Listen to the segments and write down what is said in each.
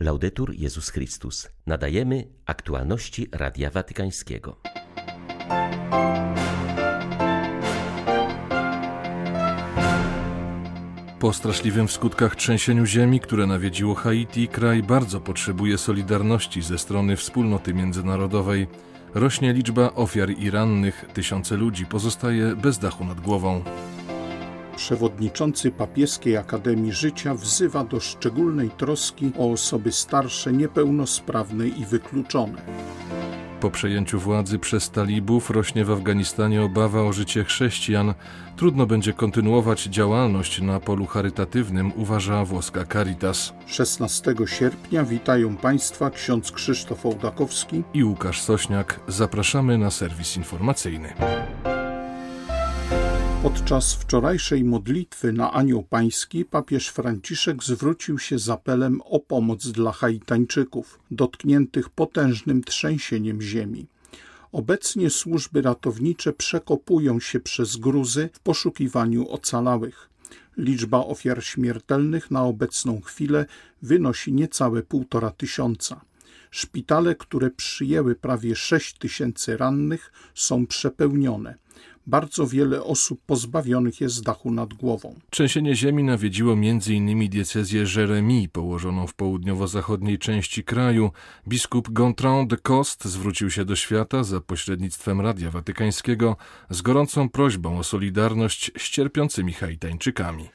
Laudetur Jezus Chrystus. Nadajemy aktualności Radia Watykańskiego. Po straszliwym w skutkach trzęsieniu ziemi, które nawiedziło Haiti, kraj bardzo potrzebuje solidarności ze strony wspólnoty międzynarodowej. Rośnie liczba ofiar i rannych, tysiące ludzi pozostaje bez dachu nad głową przewodniczący Papieskiej Akademii Życia wzywa do szczególnej troski o osoby starsze, niepełnosprawne i wykluczone. Po przejęciu władzy przez talibów rośnie w Afganistanie obawa o życie chrześcijan. Trudno będzie kontynuować działalność na polu charytatywnym, uważa włoska Caritas. 16 sierpnia witają Państwa ksiądz Krzysztof Ołdakowski i Łukasz Sośniak. Zapraszamy na serwis informacyjny. Podczas wczorajszej modlitwy na Anioł Pański papież Franciszek zwrócił się z apelem o pomoc dla Haitańczyków, dotkniętych potężnym trzęsieniem ziemi. Obecnie służby ratownicze przekopują się przez gruzy w poszukiwaniu ocalałych. Liczba ofiar śmiertelnych na obecną chwilę wynosi niecałe półtora tysiąca. Szpitale, które przyjęły prawie 6 tysięcy rannych, są przepełnione bardzo wiele osób pozbawionych jest dachu nad głową. Trzęsienie ziemi nawiedziło m.in. diecezję Jeremii, położoną w południowo-zachodniej części kraju. Biskup Gontran de Cost zwrócił się do świata za pośrednictwem Radia Watykańskiego z gorącą prośbą o solidarność z cierpiącymi Haitańczykami.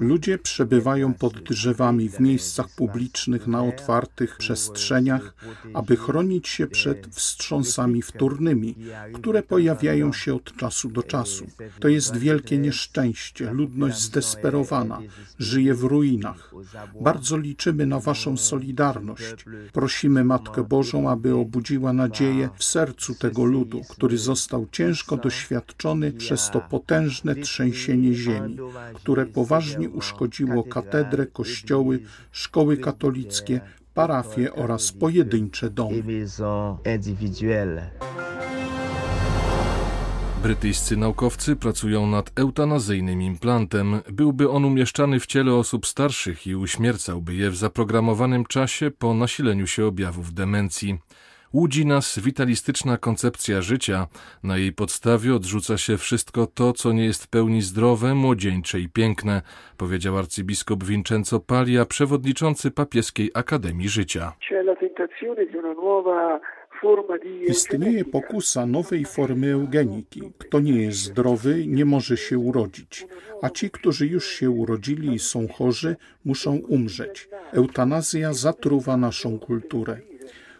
Ludzie przebywają pod drzewami w miejscach publicznych na otwartych przestrzeniach, aby chronić się przed wstrząsami wtórnymi, które pojawiają się od czasu do czasu. To jest wielkie nieszczęście, ludność zdesperowana, żyje w ruinach. Bardzo liczymy na Waszą solidarność. Prosimy Matkę Bożą, aby obudziła nadzieję w sercu tego ludu, który został ciężko doświadczony przez to potężne trzęsienie ziemi, które poważnie uszkodziło katedrę, kościoły, szkoły katolickie, parafie oraz pojedyncze domy. Brytyjscy naukowcy pracują nad eutanazyjnym implantem. Byłby on umieszczany w ciele osób starszych i uśmiercałby je w zaprogramowanym czasie po nasileniu się objawów demencji. Łudzi nas witalistyczna koncepcja życia. Na jej podstawie odrzuca się wszystko to, co nie jest w pełni zdrowe, młodzieńcze i piękne, powiedział arcybiskup Vincenzo Paglia, przewodniczący Papieskiej Akademii Życia. Istnieje pokusa nowej formy eugeniki. Kto nie jest zdrowy, nie może się urodzić, a ci, którzy już się urodzili i są chorzy, muszą umrzeć. Eutanazja zatruwa naszą kulturę.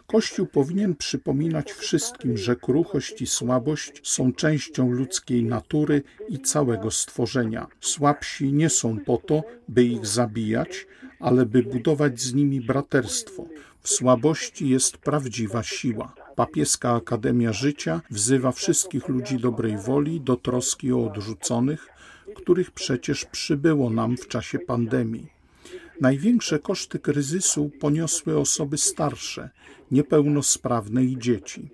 Kościół powinien przypominać wszystkim, że kruchość i słabość są częścią ludzkiej natury i całego stworzenia. Słabsi nie są po to, by ich zabijać, ale by budować z nimi braterstwo. W słabości jest prawdziwa siła. Papieska Akademia Życia wzywa wszystkich ludzi dobrej woli do troski o odrzuconych, których przecież przybyło nam w czasie pandemii. Największe koszty kryzysu poniosły osoby starsze, niepełnosprawne i dzieci.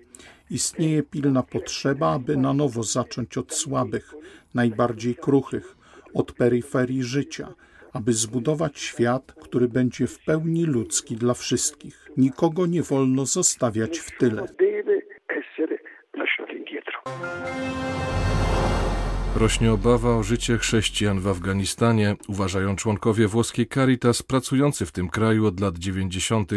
Istnieje pilna potrzeba, aby na nowo zacząć od słabych, najbardziej kruchych, od peryferii życia, aby zbudować świat, który będzie w pełni ludzki dla wszystkich. Nikogo nie wolno zostawiać w tyle. Rośnie obawa o życie chrześcijan w Afganistanie, uważają członkowie włoskiej Caritas pracujący w tym kraju od lat 90.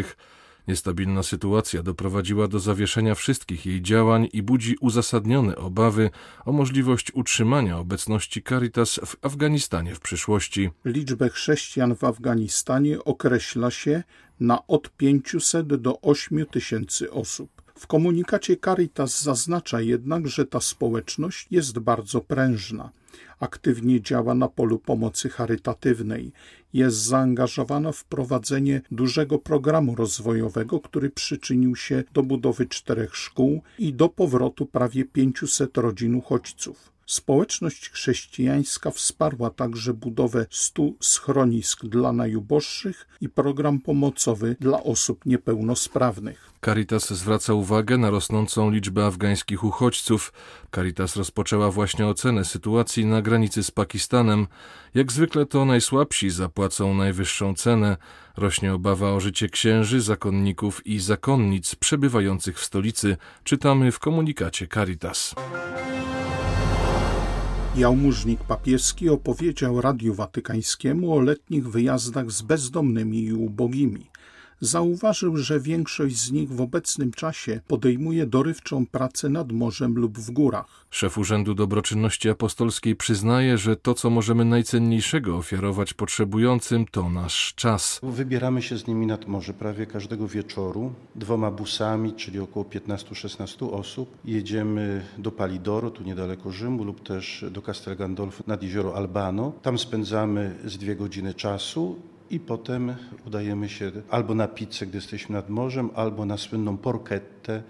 Niestabilna sytuacja doprowadziła do zawieszenia wszystkich jej działań i budzi uzasadnione obawy o możliwość utrzymania obecności Caritas w Afganistanie w przyszłości. Liczbę chrześcijan w Afganistanie określa się na od 500 do 8 tysięcy osób. W komunikacie Caritas zaznacza jednak, że ta społeczność jest bardzo prężna. Aktywnie działa na polu pomocy charytatywnej. Jest zaangażowana w prowadzenie dużego programu rozwojowego, który przyczynił się do budowy czterech szkół i do powrotu prawie 500 rodzin uchodźców. Społeczność chrześcijańska wsparła także budowę stu schronisk dla najuboższych i program pomocowy dla osób niepełnosprawnych. Caritas zwraca uwagę na rosnącą liczbę afgańskich uchodźców. Caritas rozpoczęła właśnie ocenę sytuacji na granicy z Pakistanem. Jak zwykle to najsłabsi zapłacą najwyższą cenę. Rośnie obawa o życie księży, zakonników i zakonnic przebywających w stolicy, czytamy w komunikacie Caritas. Jałmużnik papieski opowiedział Radiu Watykańskiemu o letnich wyjazdach z bezdomnymi i ubogimi zauważył, że większość z nich w obecnym czasie podejmuje dorywczą pracę nad morzem lub w górach. Szef Urzędu Dobroczynności Apostolskiej przyznaje, że to, co możemy najcenniejszego ofiarować potrzebującym, to nasz czas. Wybieramy się z nimi nad morze prawie każdego wieczoru dwoma busami, czyli około 15-16 osób. Jedziemy do Palidoro, tu niedaleko Rzymu, lub też do Castel Gandolfo nad jezioro Albano. Tam spędzamy z dwie godziny czasu i potem udajemy się albo na pizzę, gdy jesteśmy nad morzem, albo na słynną porchettę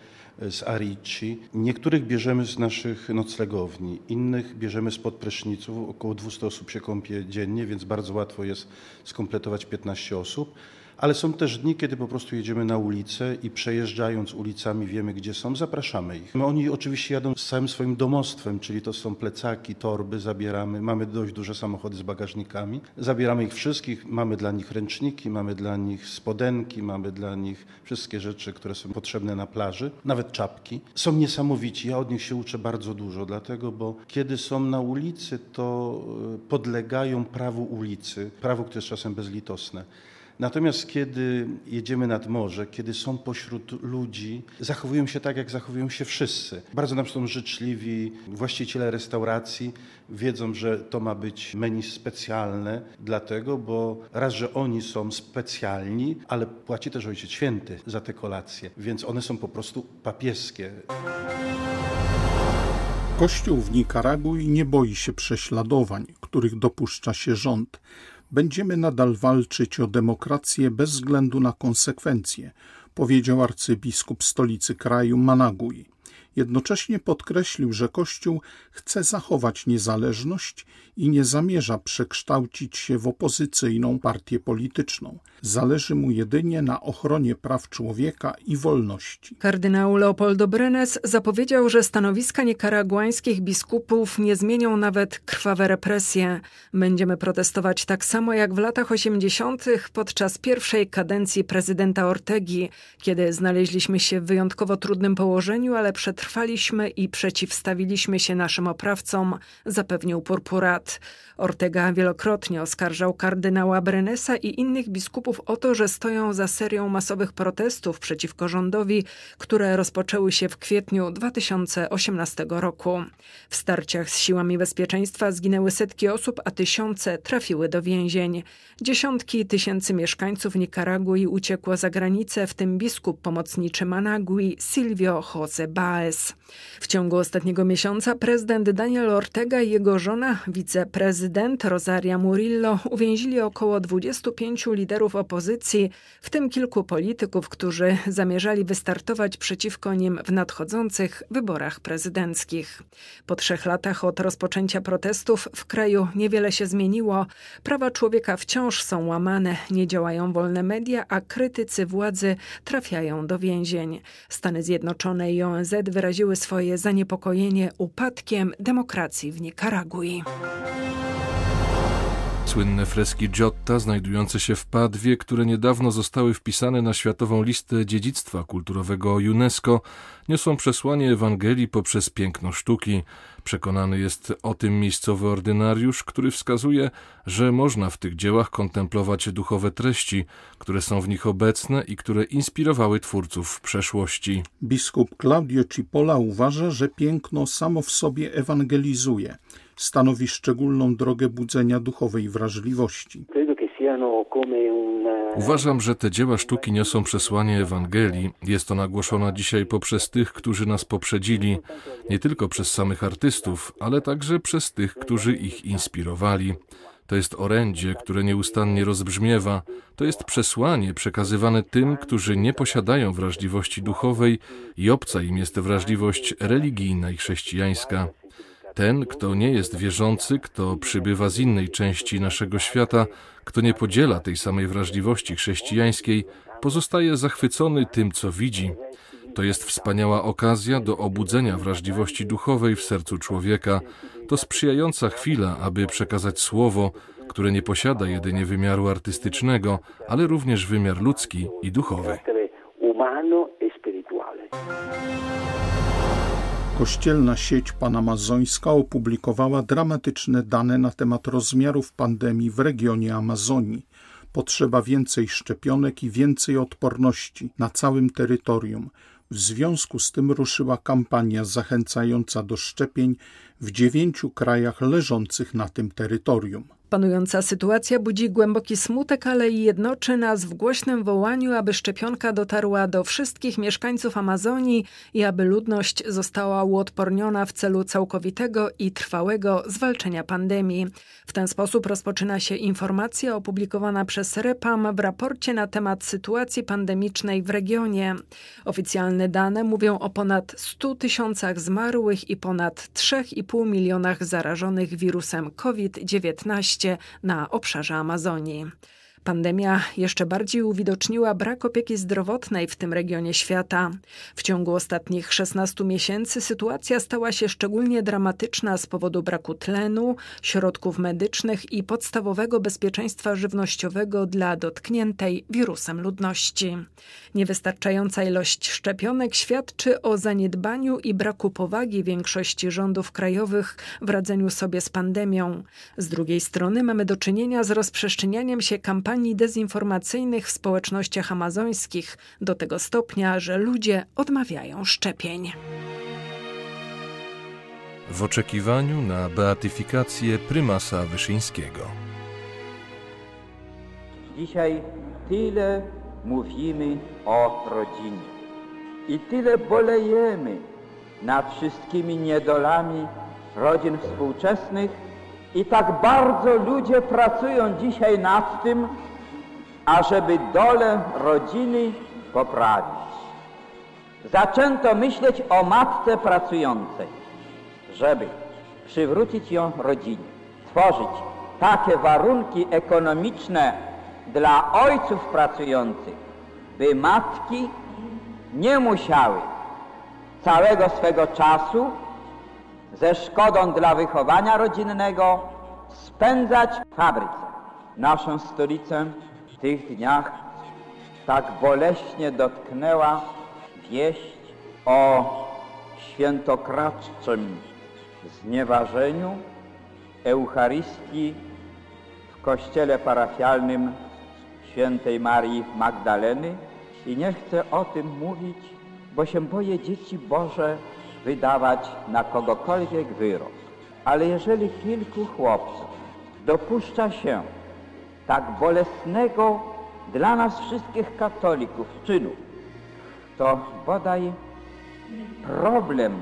z Arici. Niektórych bierzemy z naszych noclegowni, innych bierzemy spod pryszniców. Około 200 osób się kąpie dziennie, więc bardzo łatwo jest skompletować 15 osób ale są też dni, kiedy po prostu jedziemy na ulicę i przejeżdżając ulicami wiemy, gdzie są, zapraszamy ich. Oni oczywiście jadą z całym swoim domostwem, czyli to są plecaki, torby, zabieramy, mamy dość duże samochody z bagażnikami, zabieramy ich wszystkich, mamy dla nich ręczniki, mamy dla nich spodenki, mamy dla nich wszystkie rzeczy, które są potrzebne na plaży, nawet czapki. Są niesamowici, ja od nich się uczę bardzo dużo, dlatego, bo kiedy są na ulicy, to e, podlegają prawu ulicy, prawu, które jest czasem bezlitosne. Natomiast kiedy jedziemy nad morze, kiedy są pośród ludzi, zachowują się tak, jak zachowują się wszyscy. Bardzo nam są życzliwi właściciele restauracji, wiedzą, że to ma być menu specjalne, dlatego, bo raz, że oni są specjalni, ale płaci też Ojciec Święty za te kolacje, więc one są po prostu papieskie. Kościół w Nikaragui nie boi się prześladowań, których dopuszcza się rząd. Będziemy nadal walczyć o demokrację bez względu na konsekwencje, powiedział arcybiskup stolicy kraju Managui. Jednocześnie podkreślił, że Kościół chce zachować niezależność i nie zamierza przekształcić się w opozycyjną partię polityczną. Zależy mu jedynie na ochronie praw człowieka i wolności. Kardynał Leopoldo Brenes zapowiedział, że stanowiska nikaraguańskich biskupów nie zmienią nawet krwawe represje. Będziemy protestować tak samo jak w latach 80. podczas pierwszej kadencji prezydenta Ortegi, kiedy znaleźliśmy się w wyjątkowo trudnym położeniu, ale przetrwaliśmy i przeciwstawiliśmy się naszym oprawcom, zapewnił Purpurat. Ortega wielokrotnie oskarżał kardynała Brenesa i innych biskupów o to, że stoją za serią masowych protestów przeciwko rządowi, które rozpoczęły się w kwietniu 2018 roku. W starciach z siłami bezpieczeństwa zginęły setki osób, a tysiące trafiły do więzień. Dziesiątki tysięcy mieszkańców Nikaragui uciekło za granicę, w tym biskup pomocniczy Managui Silvio Jose Baez. years. W ciągu ostatniego miesiąca prezydent Daniel Ortega i jego żona, wiceprezydent Rosaria Murillo uwięzili około 25 liderów opozycji, w tym kilku polityków, którzy zamierzali wystartować przeciwko nim w nadchodzących wyborach prezydenckich. Po trzech latach od rozpoczęcia protestów w kraju niewiele się zmieniło. Prawa człowieka wciąż są łamane, nie działają wolne media, a krytycy władzy trafiają do więzień. Stany Zjednoczone i ONZ wyraziły swoje zaniepokojenie upadkiem demokracji w Nikaragui. Słynne freski Giotta, znajdujące się w Padwie, które niedawno zostały wpisane na Światową Listę Dziedzictwa Kulturowego UNESCO, niosą przesłanie Ewangelii poprzez piękno sztuki. Przekonany jest o tym miejscowy ordynariusz, który wskazuje, że można w tych dziełach kontemplować duchowe treści, które są w nich obecne i które inspirowały twórców w przeszłości. Biskup Claudio Cipolla uważa, że piękno samo w sobie ewangelizuje stanowi szczególną drogę budzenia duchowej wrażliwości. Uważam, że te dzieła sztuki niosą przesłanie Ewangelii. Jest ona głoszona dzisiaj poprzez tych, którzy nas poprzedzili, nie tylko przez samych artystów, ale także przez tych, którzy ich inspirowali. To jest orędzie, które nieustannie rozbrzmiewa. To jest przesłanie przekazywane tym, którzy nie posiadają wrażliwości duchowej i obca im jest wrażliwość religijna i chrześcijańska. Ten, kto nie jest wierzący, kto przybywa z innej części naszego świata, kto nie podziela tej samej wrażliwości chrześcijańskiej, pozostaje zachwycony tym, co widzi. To jest wspaniała okazja do obudzenia wrażliwości duchowej w sercu człowieka. To sprzyjająca chwila, aby przekazać słowo, które nie posiada jedynie wymiaru artystycznego, ale również wymiar ludzki i duchowy. Kościelna sieć panamazońska opublikowała dramatyczne dane na temat rozmiarów pandemii w regionie Amazonii. Potrzeba więcej szczepionek i więcej odporności na całym terytorium. W związku z tym ruszyła kampania zachęcająca do szczepień w dziewięciu krajach leżących na tym terytorium. Panująca sytuacja budzi głęboki smutek, ale i jednoczy nas w głośnym wołaniu, aby szczepionka dotarła do wszystkich mieszkańców Amazonii i aby ludność została uodporniona w celu całkowitego i trwałego zwalczenia pandemii. W ten sposób rozpoczyna się informacja opublikowana przez REPAM w raporcie na temat sytuacji pandemicznej w regionie. Oficjalne dane mówią o ponad 100 tysiącach zmarłych i ponad 3,5 milionach zarażonych wirusem COVID-19 na obszarze Amazonii. Pandemia jeszcze bardziej uwidoczniła brak opieki zdrowotnej w tym regionie świata. W ciągu ostatnich 16 miesięcy sytuacja stała się szczególnie dramatyczna z powodu braku tlenu, środków medycznych i podstawowego bezpieczeństwa żywnościowego dla dotkniętej wirusem ludności. Niewystarczająca ilość szczepionek świadczy o zaniedbaniu i braku powagi większości rządów krajowych w radzeniu sobie z pandemią. Z drugiej strony mamy do czynienia z rozprzestrzenianiem się kampanii kampanii dezinformacyjnych w społecznościach amazońskich do tego stopnia, że ludzie odmawiają szczepień. W oczekiwaniu na beatyfikację prymasa Wyszyńskiego. Dzisiaj tyle mówimy o rodzinie i tyle bolejemy nad wszystkimi niedolami rodzin współczesnych i tak bardzo ludzie pracują dzisiaj nad tym, ażeby dole rodziny poprawić. Zaczęto myśleć o matce pracującej, żeby przywrócić ją rodzinie, tworzyć takie warunki ekonomiczne dla ojców pracujących, by matki nie musiały całego swego czasu ze szkodą dla wychowania rodzinnego spędzać w fabryce. Naszą stolicę w tych dniach tak boleśnie dotknęła wieść o świętokradzczym znieważeniu Eucharystii w kościele parafialnym świętej Marii Magdaleny i nie chcę o tym mówić, bo się boję dzieci Boże wydawać na kogokolwiek wyrok. Ale jeżeli kilku chłopców dopuszcza się tak bolesnego dla nas wszystkich katolików czynu, to bodaj problem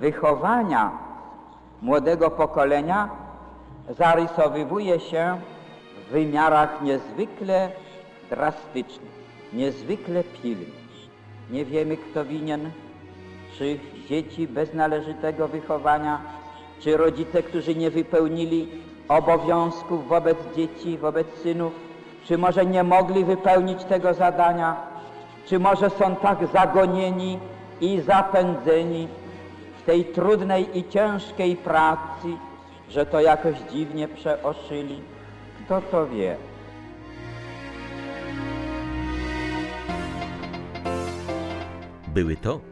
wychowania młodego pokolenia zarysowywuje się w wymiarach niezwykle drastycznych, niezwykle pilnych. Nie wiemy, kto winien czy dzieci bez należytego wychowania, czy rodzice, którzy nie wypełnili obowiązków wobec dzieci, wobec synów, czy może nie mogli wypełnić tego zadania, czy może są tak zagonieni i zapędzeni w tej trudnej i ciężkiej pracy, że to jakoś dziwnie przeoszyli. Kto to wie? Były to